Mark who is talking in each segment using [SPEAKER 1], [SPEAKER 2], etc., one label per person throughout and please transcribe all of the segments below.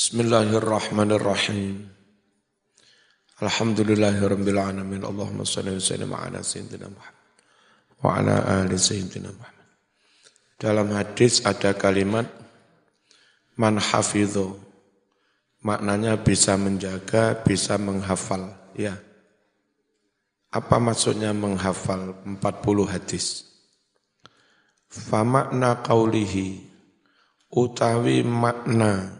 [SPEAKER 1] Bismillahirrahmanirrahim. Alhamdulillahirabbil alamin. Allahumma shalli wa sallim ala sayyidina Muhammad wa ala ali sayyidina Muhammad. Dalam hadis ada kalimat man hafidhu. Maknanya bisa menjaga, bisa menghafal, ya. Apa maksudnya menghafal 40 hadis? Fa makna qaulihi utawi makna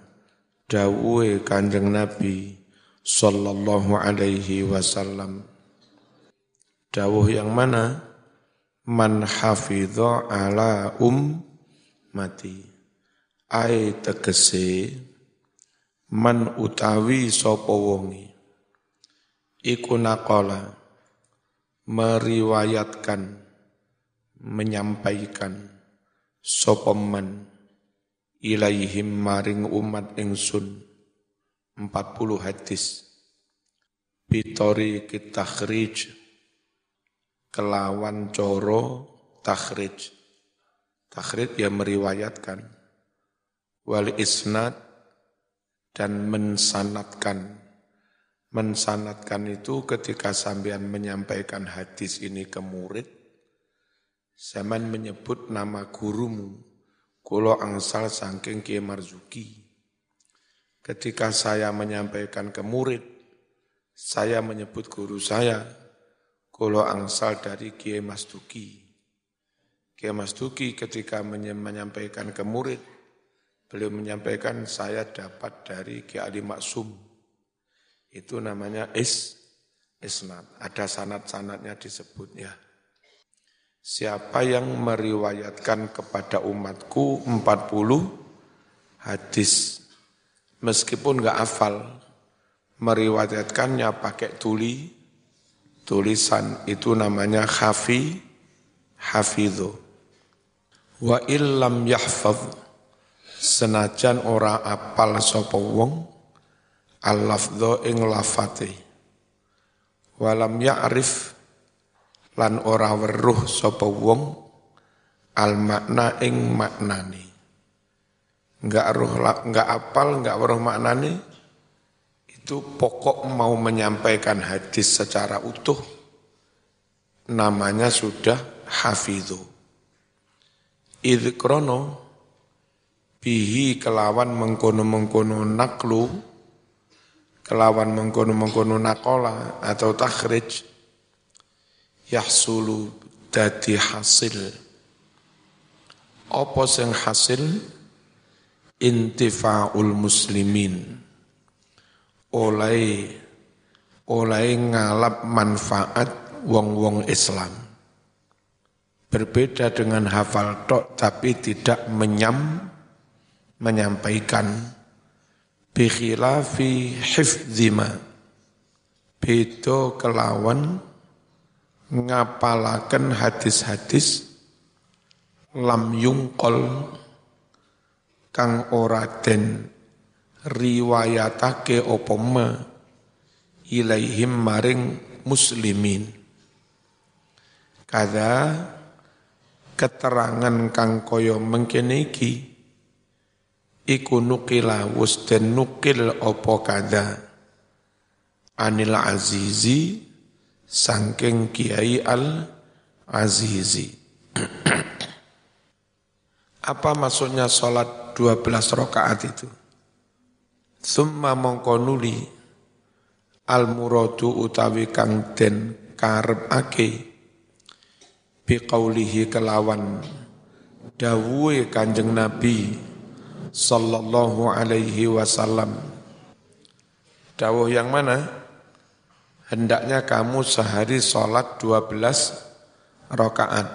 [SPEAKER 1] dawuhe Kanjeng Nabi sallallahu alaihi wasallam. Dawuh yang mana? Man hafidha ala um mati. Ai tegese man utawi sapa wonge iku naqala meriwayatkan menyampaikan sapa man ilaihim maring umat ingsun. 40 hadis. Bitori kitakhrij kelawan coro takhrij. Takhrij yang meriwayatkan. Wali isnad dan mensanatkan. Mensanatkan itu ketika sambian menyampaikan hadis ini ke murid zaman menyebut nama gurumu Kulo angsal sangking Kiai Marzuki. Ketika saya menyampaikan ke murid, saya menyebut guru saya, kulo angsal dari Kiai Mas Duki. Kiai ketika menyampaikan ke murid, beliau menyampaikan saya dapat dari Kiai Ali Maksum. Itu namanya is isnad. Ada sanat-sanatnya disebutnya. Siapa yang meriwayatkan kepada umatku 40 hadis. Meskipun nggak hafal, meriwayatkannya pakai tuli, tulisan itu namanya hafi, hafidhu. Wa illam yahfaz, senajan ora apal sapa wong, al-lafdho ing lafate. Walam ya'rif lan ora weruh sapa wong al makna ing maknane. Enggak roh enggak apal enggak weruh maknane itu pokok mau menyampaikan hadis secara utuh namanya sudah hafidhu. Idh krono bihi kelawan mengkono-mengkono naklu kelawan mengkono-mengkono nakola atau takhrij yahsulu dadi hasil. Apa sing hasil? Intifaul muslimin. Oleh oleh ngalap manfaat wong-wong Islam. Berbeda dengan hafal tok tapi tidak menyam menyampaikan. Bikhilafi hifdzima beda kelawan ngapalaken hadis-hadis lam yungkol kang ora den riwayatake apa ma ilaihim maring muslimin. Kada keterangan kang kaya mengkene iki iku nukila wus den nukil apa kada. Anil azizi Sangking Kiai Al-Azizi. Apa maksudnya sholat 12 rakaat itu? Summa mongkonuli al-muradu utawi kang den karep ake biqaulihi kelawan dawuhe Kanjeng Nabi sallallahu alaihi wasallam. Dawuh yang mana? Hendaknya kamu sehari sholat 12 rakaat.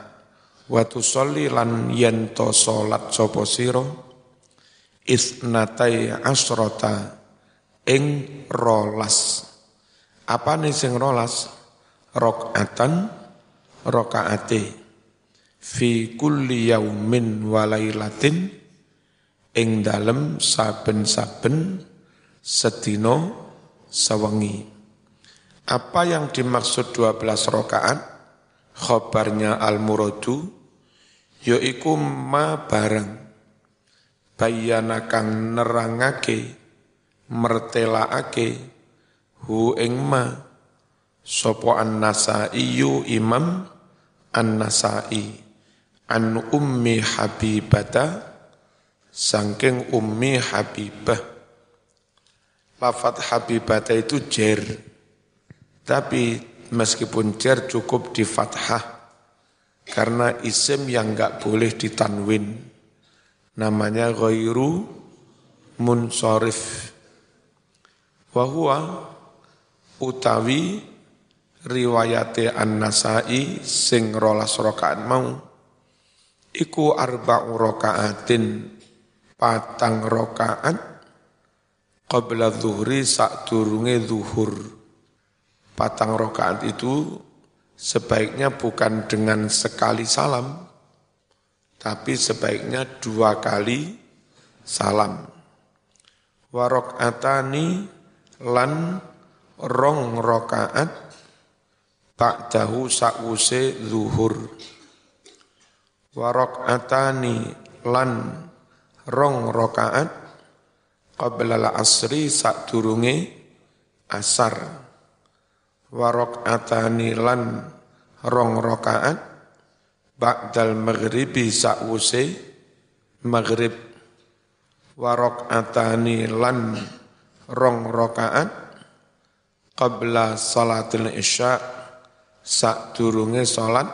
[SPEAKER 1] Watu sholli lan yento sholat sopo siro isnatai asrota ing rolas. Apa nih sing rolas? Rokatan rokaate fi kulli yaumin walailatin ing dalem saben-saben sedino sewengi. Apa yang dimaksud 12 rakaat? Khobarnya al-muradu yaiku ma barang bayana kang nerangake mertelaake hu ing ma. Sapa an-nasaiyu imam an-nasai. An ummi habibata sangking ummi habibah. Lafat habibata itu jer tapi meskipun jer cukup di fathah karena isim yang enggak boleh ditanwin. Namanya ghairu munsorif Wahua utawi riwayate An-Nasai sing rolas rakaat mau. Iku arba'u rakaatin patang rakaat qabla zuhri sak durunge zuhur patang rakaat itu sebaiknya bukan dengan sekali salam tapi sebaiknya dua kali salam. Warok atani lan rong rokaat dahu sakwuse zuhur. Warok atani lan rong rokaat qabla asri sak durunge asar warok atani lan rong rokaat. Ba'dal maghribi sakwuse maghrib warok atani lan rong rokaat. Qabla salatil isya sak durunge salat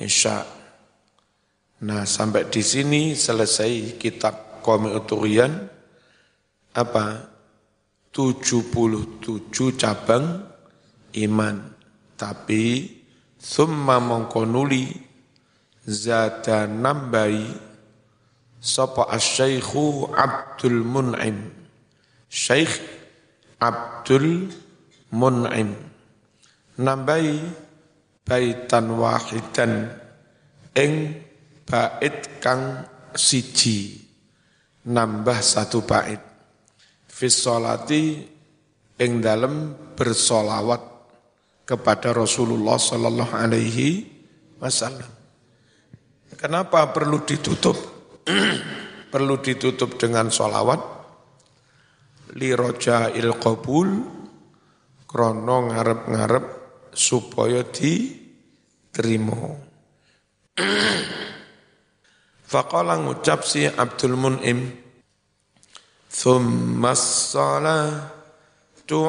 [SPEAKER 1] isya. Nah, sampai di sini selesai kitab Qawmi Uturian apa 77 cabang iman. Tapi summa mongkonuli zada nambai sapa asyaikhu Abdul Mun'im. Syekh Abdul Mun'im. Nambahi baitan wahidan ing bait kang siji. Nambah satu bait. Salati ing dalem bersolawat kepada Rasulullah sallallahu alaihi wasallam. Kenapa perlu ditutup? perlu ditutup dengan solawat? li roja il qabul krono ngarep-ngarep supaya diterima. Faqala ngucap si Abdul Mun'im Thumma salatu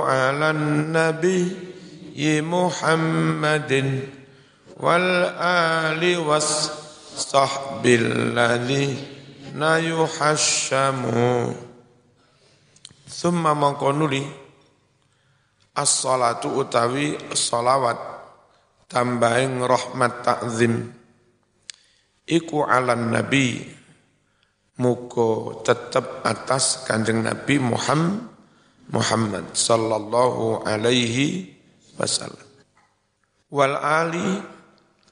[SPEAKER 1] ala nabi Ali was sahbil ladhina yuhashamu Summa mongkonuli as-salatu utawi salawat tambahin rahmat ta'zim. Iku alan nabi muko tetap atas kanjeng nabi Muhammad Muhammad sallallahu alaihi wasallam wal ali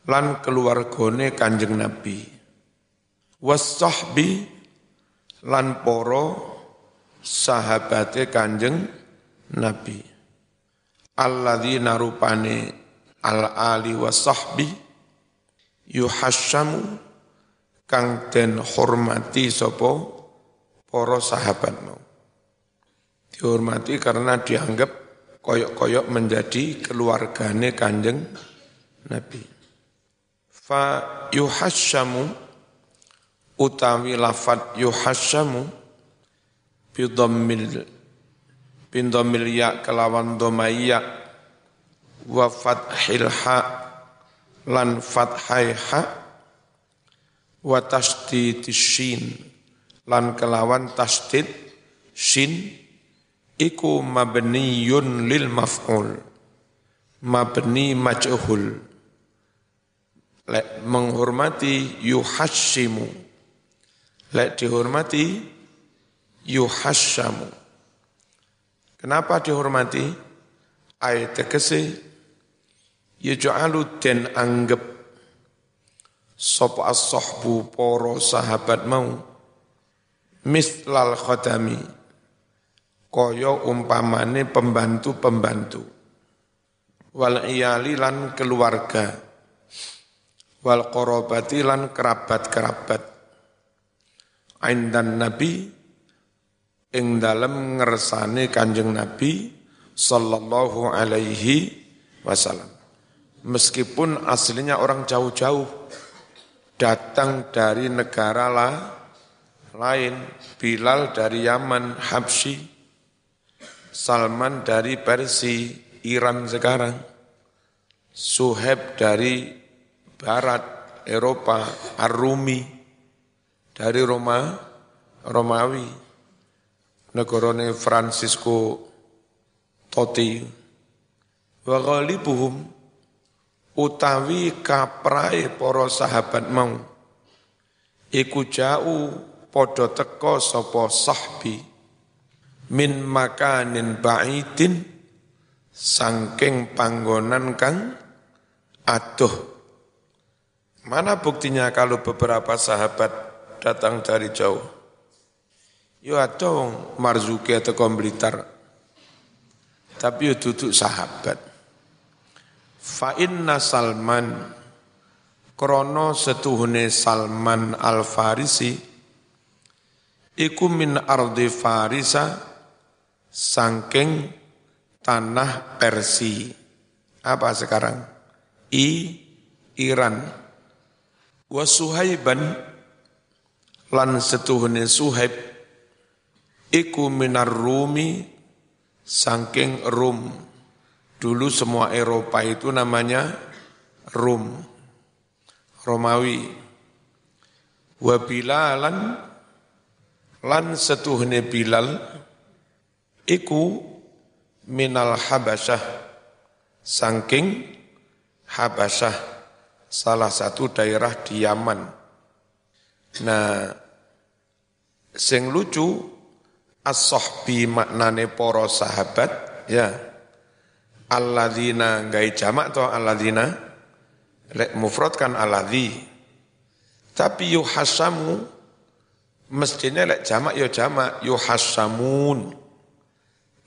[SPEAKER 1] lan keluargone kanjeng nabi was sahbi lan poro sahabate kanjeng Nabi. Alladzina rupane al-ali wa sahbi yuhasyamu kang den hormati sopo poro sahabat mau. Dihormati karena dianggap koyok-koyok menjadi keluargane kanjeng Nabi. Fa yuhasyamu utawi lafat yuhasyamu bidammil bindammil ya kelawan domaya wa fathil ha lan fathai ha wa tasdid shin lan kelawan tasdid shin iku mabniyun lil maf'ul. Mabni majhul. Lek menghormati yuhashimu. Lek dihormati yuhasyamu. Kenapa dihormati? Ayat tegese yaj'alu den anggap sop as-sahbu poro sahabat mau? Mislal khadami koyo umpamane pembantu-pembantu. Wal iyali lan keluarga. Wal korobati lan kerabat-kerabat. Aindan nabi ing dalem ngersane Kanjeng Nabi sallallahu alaihi wasallam. Meskipun aslinya orang jauh-jauh datang dari negara lah, lain, Bilal dari Yaman, Habsyi, Salman dari Persia, Iran sekarang, Suheb dari Barat, Eropa, Ar-Rumi, dari Roma, Romawi, negarane Francisco Totti, wa ghalibuhum utawi kaprai para sahabat mau iku jauh padha teka sapa sahbi min makanin ba'idin sangking panggonan kang aduh. Mana buktinya kalau beberapa sahabat datang dari jauh? Yo ada marzuki atau komblitar tapi yo duduk sahabat. Fa inna Salman krono setuhune Salman Al Farisi iku min ardi Farisa sangking tanah Persi. Apa sekarang? I Iran. Wa Suhaiban lan setuhune Suhaib iku minar Rumi Saking Rum. Dulu semua Eropa itu namanya Rum. Romawi. Wa Bilalan lan setuhne Bilal iku minal Habasyah saking Habasyah salah satu daerah di Yaman. Nah, sing lucu as-sahbi maknane para sahabat ya. Alladzina gai jamak to alladzina? Lek mufrad kan alladzi. Tapi yuhasamu mestinya lek jamak ya jamak yuhasamun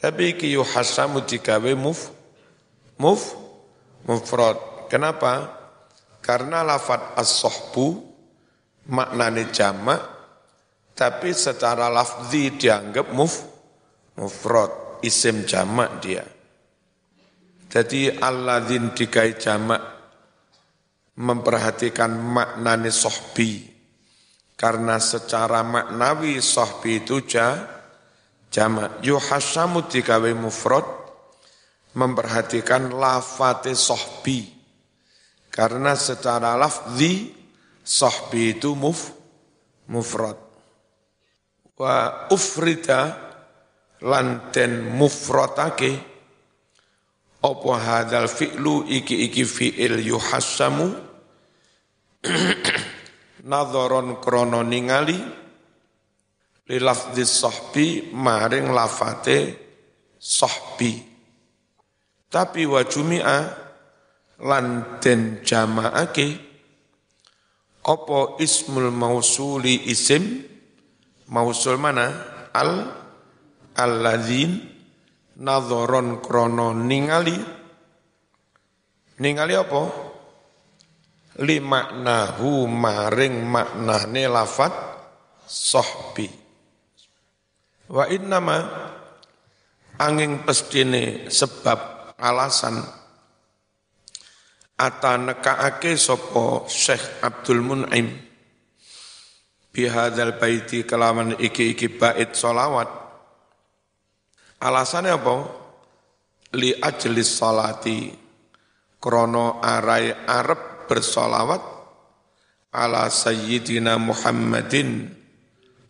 [SPEAKER 1] tapi ki yuhasamu digawe muf muf mufrad kenapa karena lafat as-sahbu maknane jamak tapi secara lafzi dianggap muf, mufrad, isim jamak dia. Jadi alladzin dikai jamak memperhatikan maknane sohbi. Karena secara maknawi sohbi itu ja, jamak. Yuhasamu dikawe mufrad memperhatikan lafate sohbi. Karena secara lafzi sohbi itu muf, mufrad wa ufrida lanten mufrotake apa hadal fi'lu iki iki fi'il yuhassamu nadharon krono ningali li lafzi sahbi maring lafate sahbi tapi wa jumi'a lan den jama'ake apa ismul mausuli isim Mausul mana? Al alladzin nadhoron krono ningali ningali apa? Li maknahu maring maknane lafat sohbi. Wa innama angin pestine sebab alasan ata nekaake sopo Syekh Abdul Mun'im bihadzal baiti kelaman iki-iki bait solawat. Alasannya apa? Li ajlis salati krono arai arab bersolawat ala sayyidina Muhammadin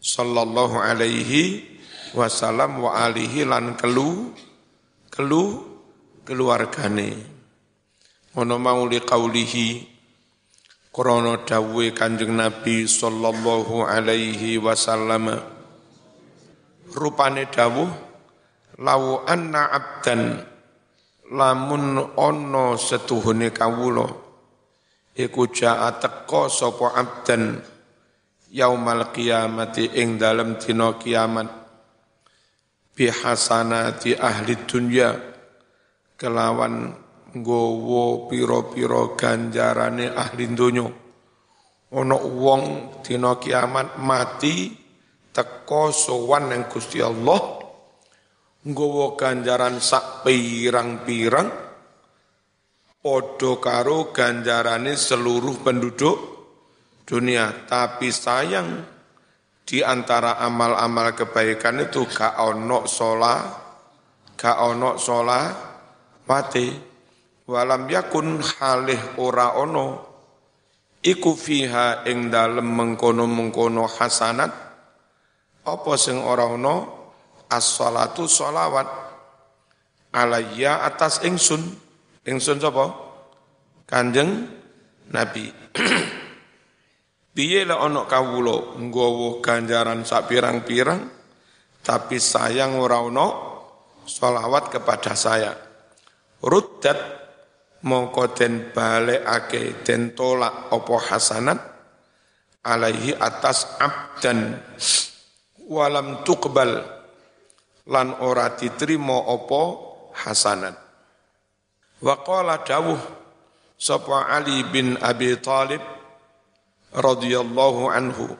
[SPEAKER 1] sallallahu alaihi wasallam wa alihi lan kelu kelu keluargane. Ono mau li qaulihi Krono dawe kanjeng Nabi sallallahu alaihi wasallam rupane dawuh lau anna abdan lamun ono setuhune kawula iku jaa teka sapa abdan yaumal qiyamati ing dalem dina kiamat bihasanati ahli dunya. Kelawan nggawa pira-pira ganjarane ahli donya. Ana wong dina kiamat mati teko sowan yang Gusti Allah nggawa ganjaran sak pirang-pirang padha karo ganjarane seluruh penduduk dunia. Tapi sayang di antara amal-amal kebaikan itu gak ono sholat gak ono sholat mati walam yakun halih ora ono iku fiha ing dalem mengkono-mengkono hasanat apa sing ora ono as-salatu sholawat alayya atas ingsun. Ingsun sapa? Kanjeng Nabi. Piye lah ana kawula nggawa ganjaran sak pirang-pirang tapi sayang ora ana sholawat kepada saya. Ruddat mongko den balekake den tolak apa hasanat alaihi atas abdan walam tuqbal lan ora diterima apa hasanat. Wa qala dawuh sapa Ali bin Abi Thalib radhiyallahu anhu.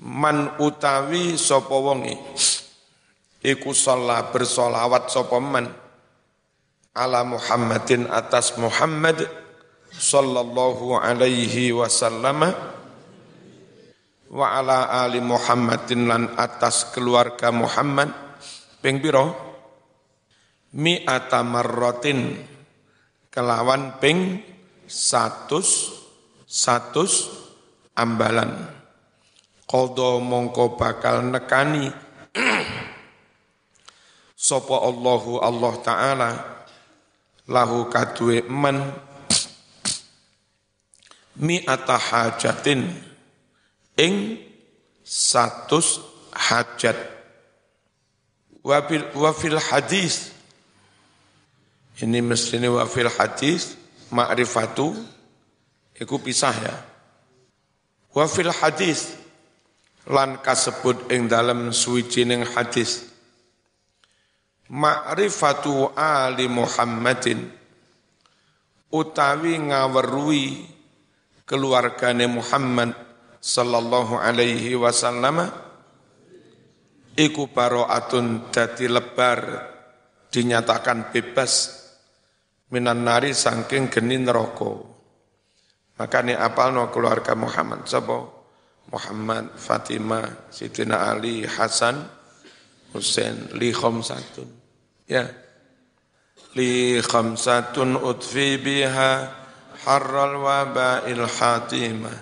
[SPEAKER 1] Man utawi sapa wonge iku shalla bersolawat sapa man? Ala Muhammadin atas Muhammad sallallahu alaihi wasallam wa ala ali Muhammadin lan atas keluarga Muhammad ping pira mi'ata marratin kelawan ping satus satus ambalan. Qadha mongko bakal nekani. Sapa Allahu Allah taala lahu kadue man mi'ata hajatin. Ing satus hajat. Wafil wafil hadis. Ini mestinya wafil hadis ma'rifatu iku pisah ya. Wafil hadis. Lan kasebut ing dalam suwijining hadis. Ma'rifatu ali Muhammadin. Utawi ngawerui keluargane Muhammad sallallahu alaihi wasallam iku baro'atun dadi lebar dinyatakan bebas minan nari sangking geni neraka makanya apalno keluarga Muhammad? Sapa? Muhammad Fatimah Sidina Ali Hasan Hussein li khamsatun. Ya. Li khamsatun utfi biha harral waba'il hatimah.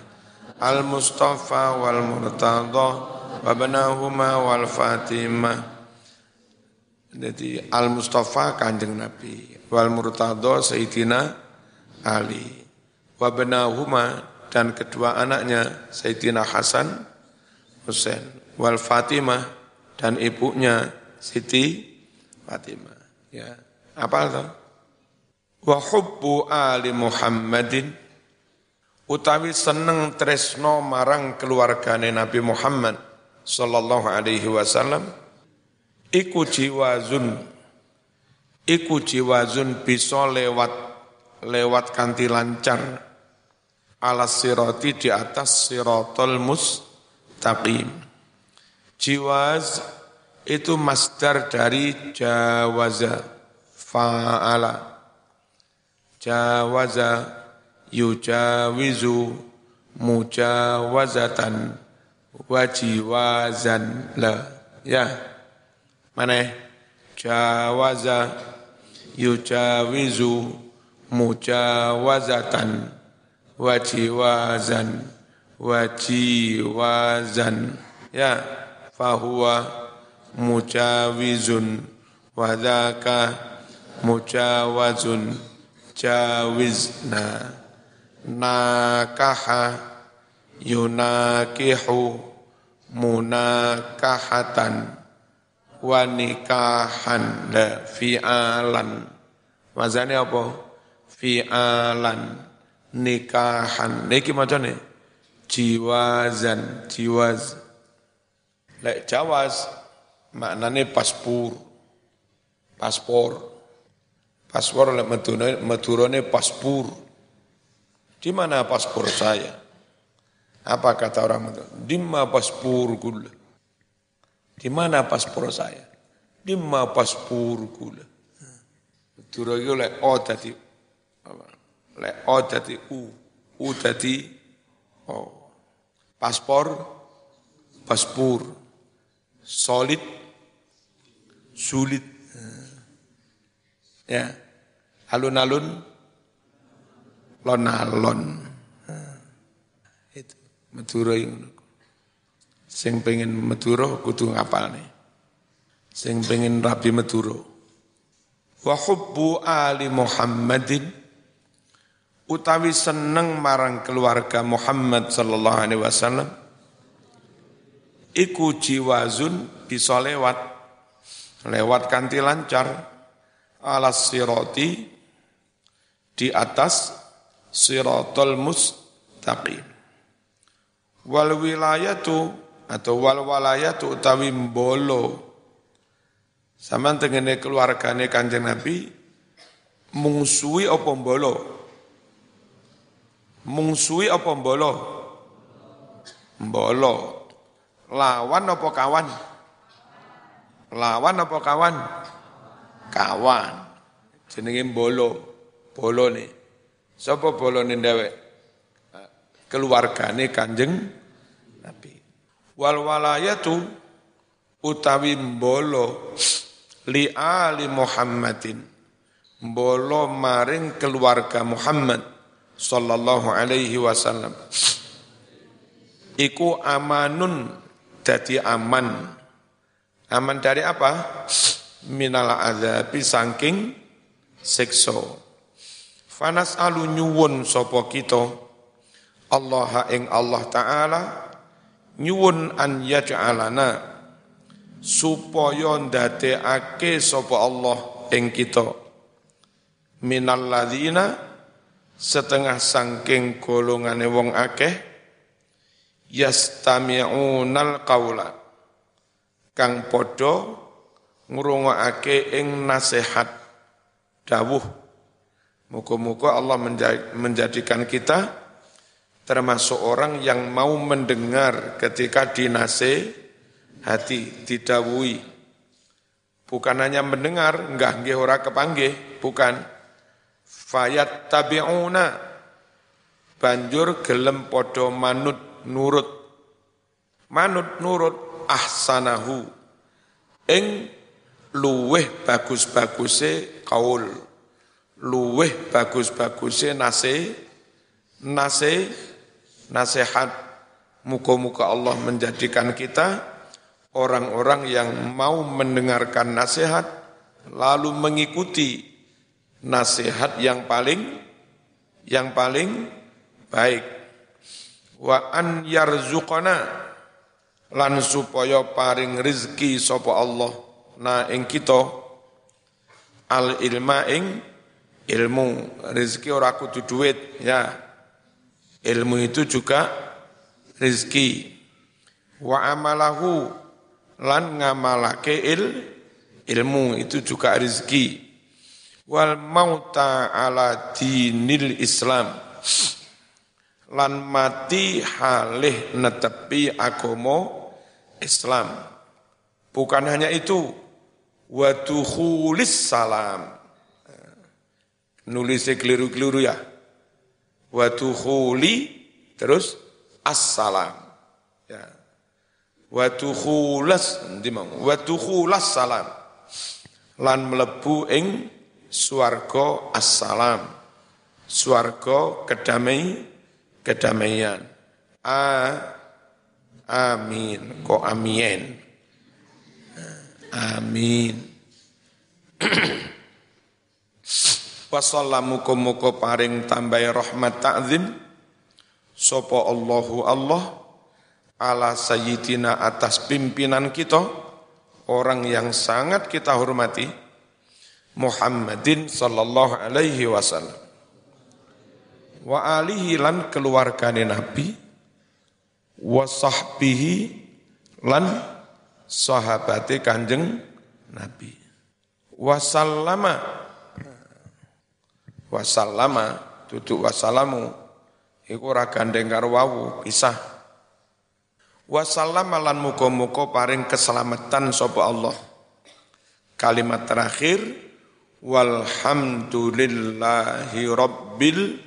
[SPEAKER 1] al-Mustafa wal Murtada wa banahuma wal Fatimah. Jadi al-Mustafa kanjeng Nabi, wal Murtada Sayyidina Ali. Wa banahuma dan kedua anaknya Sayyidina Hasan Husain wal Fatimah dan ibunya Siti Fatimah. Ya, apa itu? Wa hubbu ali Muhammadin utawi seneng tresno marang keluargane Nabi Muhammad sallallahu alaihi wasallam iku jiwazun iku jiwazun bisa lewat lewat kanti lancar ala sirati di atas siratul mustaqim. Jiwaz itu masdar dari jawaza fa'ala. Jawaza yujawizu mujawazatan wajiwazan la. Ya. Mana? Jawaza yujawizu mujawazatan wajiwazan wajiwazan. Ya fahuwa mujawizun wadhaka mujawazun jawizna. Nakaha yunakihu munakahatan wa nikahan la fi'alan. Wazane apa? Fi'alan nikahan niki macane jiwazan jiwaz lek jawaz maknane paspor paspor paspor lek meturone paspor di mana paspor saya? Apa kata orang itu? Dimma paspor gula. Di mana paspor saya? Di mana paspor gula. Madura itu lek O dadi apa? Lek O dadi U. U dadi O. Paspor, paspor. Solid, sulit. Ya. Alun-alun, lon-alon. Itu. Madura itu. Sing pengen Madura kudu nih. Sing pengen Rabi Madura. Wa hubbu ali Muhammadin utawi seneng marang keluarga Muhammad sallallahu alaihi wasallam iku jiwazun bisa lewat lewat kanti lancar alas siroti di atas sirotol mustaqim. Wal wilayatu atau wal walayatu utawi mbolo. Sama tengene keluargane Kanjeng Nabi mungsuhi apa mbolo mungsuhi apa mbolo mbolo lawan apa kawan? Lawan apa kawan? Kawan. Jenenge mbolo bolo nih sapa bolo nih dewek keluargane Kanjeng Nabi. Wal walayatu utawi mbolo li ali Muhammadin. Mbolo maring keluarga Muhammad sallallahu alaihi wasallam. Iku amanun dadi aman. Aman dari apa? Minal azabi saking siksa. Fanas alu nyuwun sapa kita? Allah ing Allah taala nyuwun an yaj'alana supaya ndadekake sapa Allah ing kita. Minal ladzina setengah sangking golongane wong akeh yastami'unal qaula kang padha ngrungokake ing nasihat dawuh muga-muga Allah menjadikan kita termasuk orang yang mau mendengar ketika dinasehati, didawui. Bukan hanya mendengar, enggak nggih ora kepanggih, bukan. Fayat tabi'una banjur gelem podo manut nurut. Manut nurut ahsanahu ing luweh bagus-baguse kaul. Luweh bagus-baguse nase nase nasihat muka-muka Allah menjadikan kita orang-orang yang mau mendengarkan nasihat lalu mengikuti nasihat yang paling yang paling baik wa an yarzuqana lan supaya paring rizki sapa Allah na ing kita al ilma ing ilmu rizki ora kudu duit ya Ilmu itu juga rizki. Wa amalahu lan ngamalake il, ilmu itu juga rizki. Wal mauta ala dinil Islam. Lan mati halih netepi agomo Islam. Bukan hanya itu, wa salam. Nulisnya keliru-keliru ya wa tukhuli terus assalam ya wa tukhulas ndi mau salam lan mlebu ing swarga assalam. Swarga kedamai kedamaian. A amin. Ko amin amin. Wasallamu kumuko paring tambahi rahmat ta'zim. Sopo Allahu Allah ala sayyidina atas pimpinan kita orang yang sangat kita hormati Muhammadin sallallahu alaihi wasallam. Wa alihi lan keluargane Nabi wa sahbihi lan sahabate Kanjeng Nabi. Wa sallama wasallama duduk wasalamu iku ora gandeng karo wawu pisah. Wasallam lan muka-muka paring keselamatan sapa Allah. Kalimat terakhir walhamdulillahi rabbil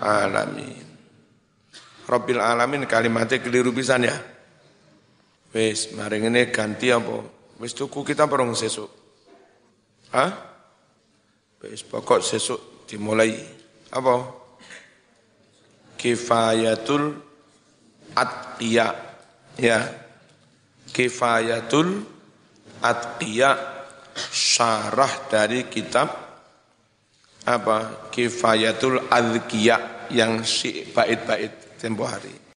[SPEAKER 1] alamin. Rabbil alamin kalimatnya keliru pisan ya. Wis, mari ini ganti apa? Wis tuku kita perong sesuk. Hah? Wis pokok sesuk dimulai apa? Kifayatul atqiya ya kifayatul atqiya syarah dari kitab apa? Kifayatul adqiya yang si bait-bait tempo hari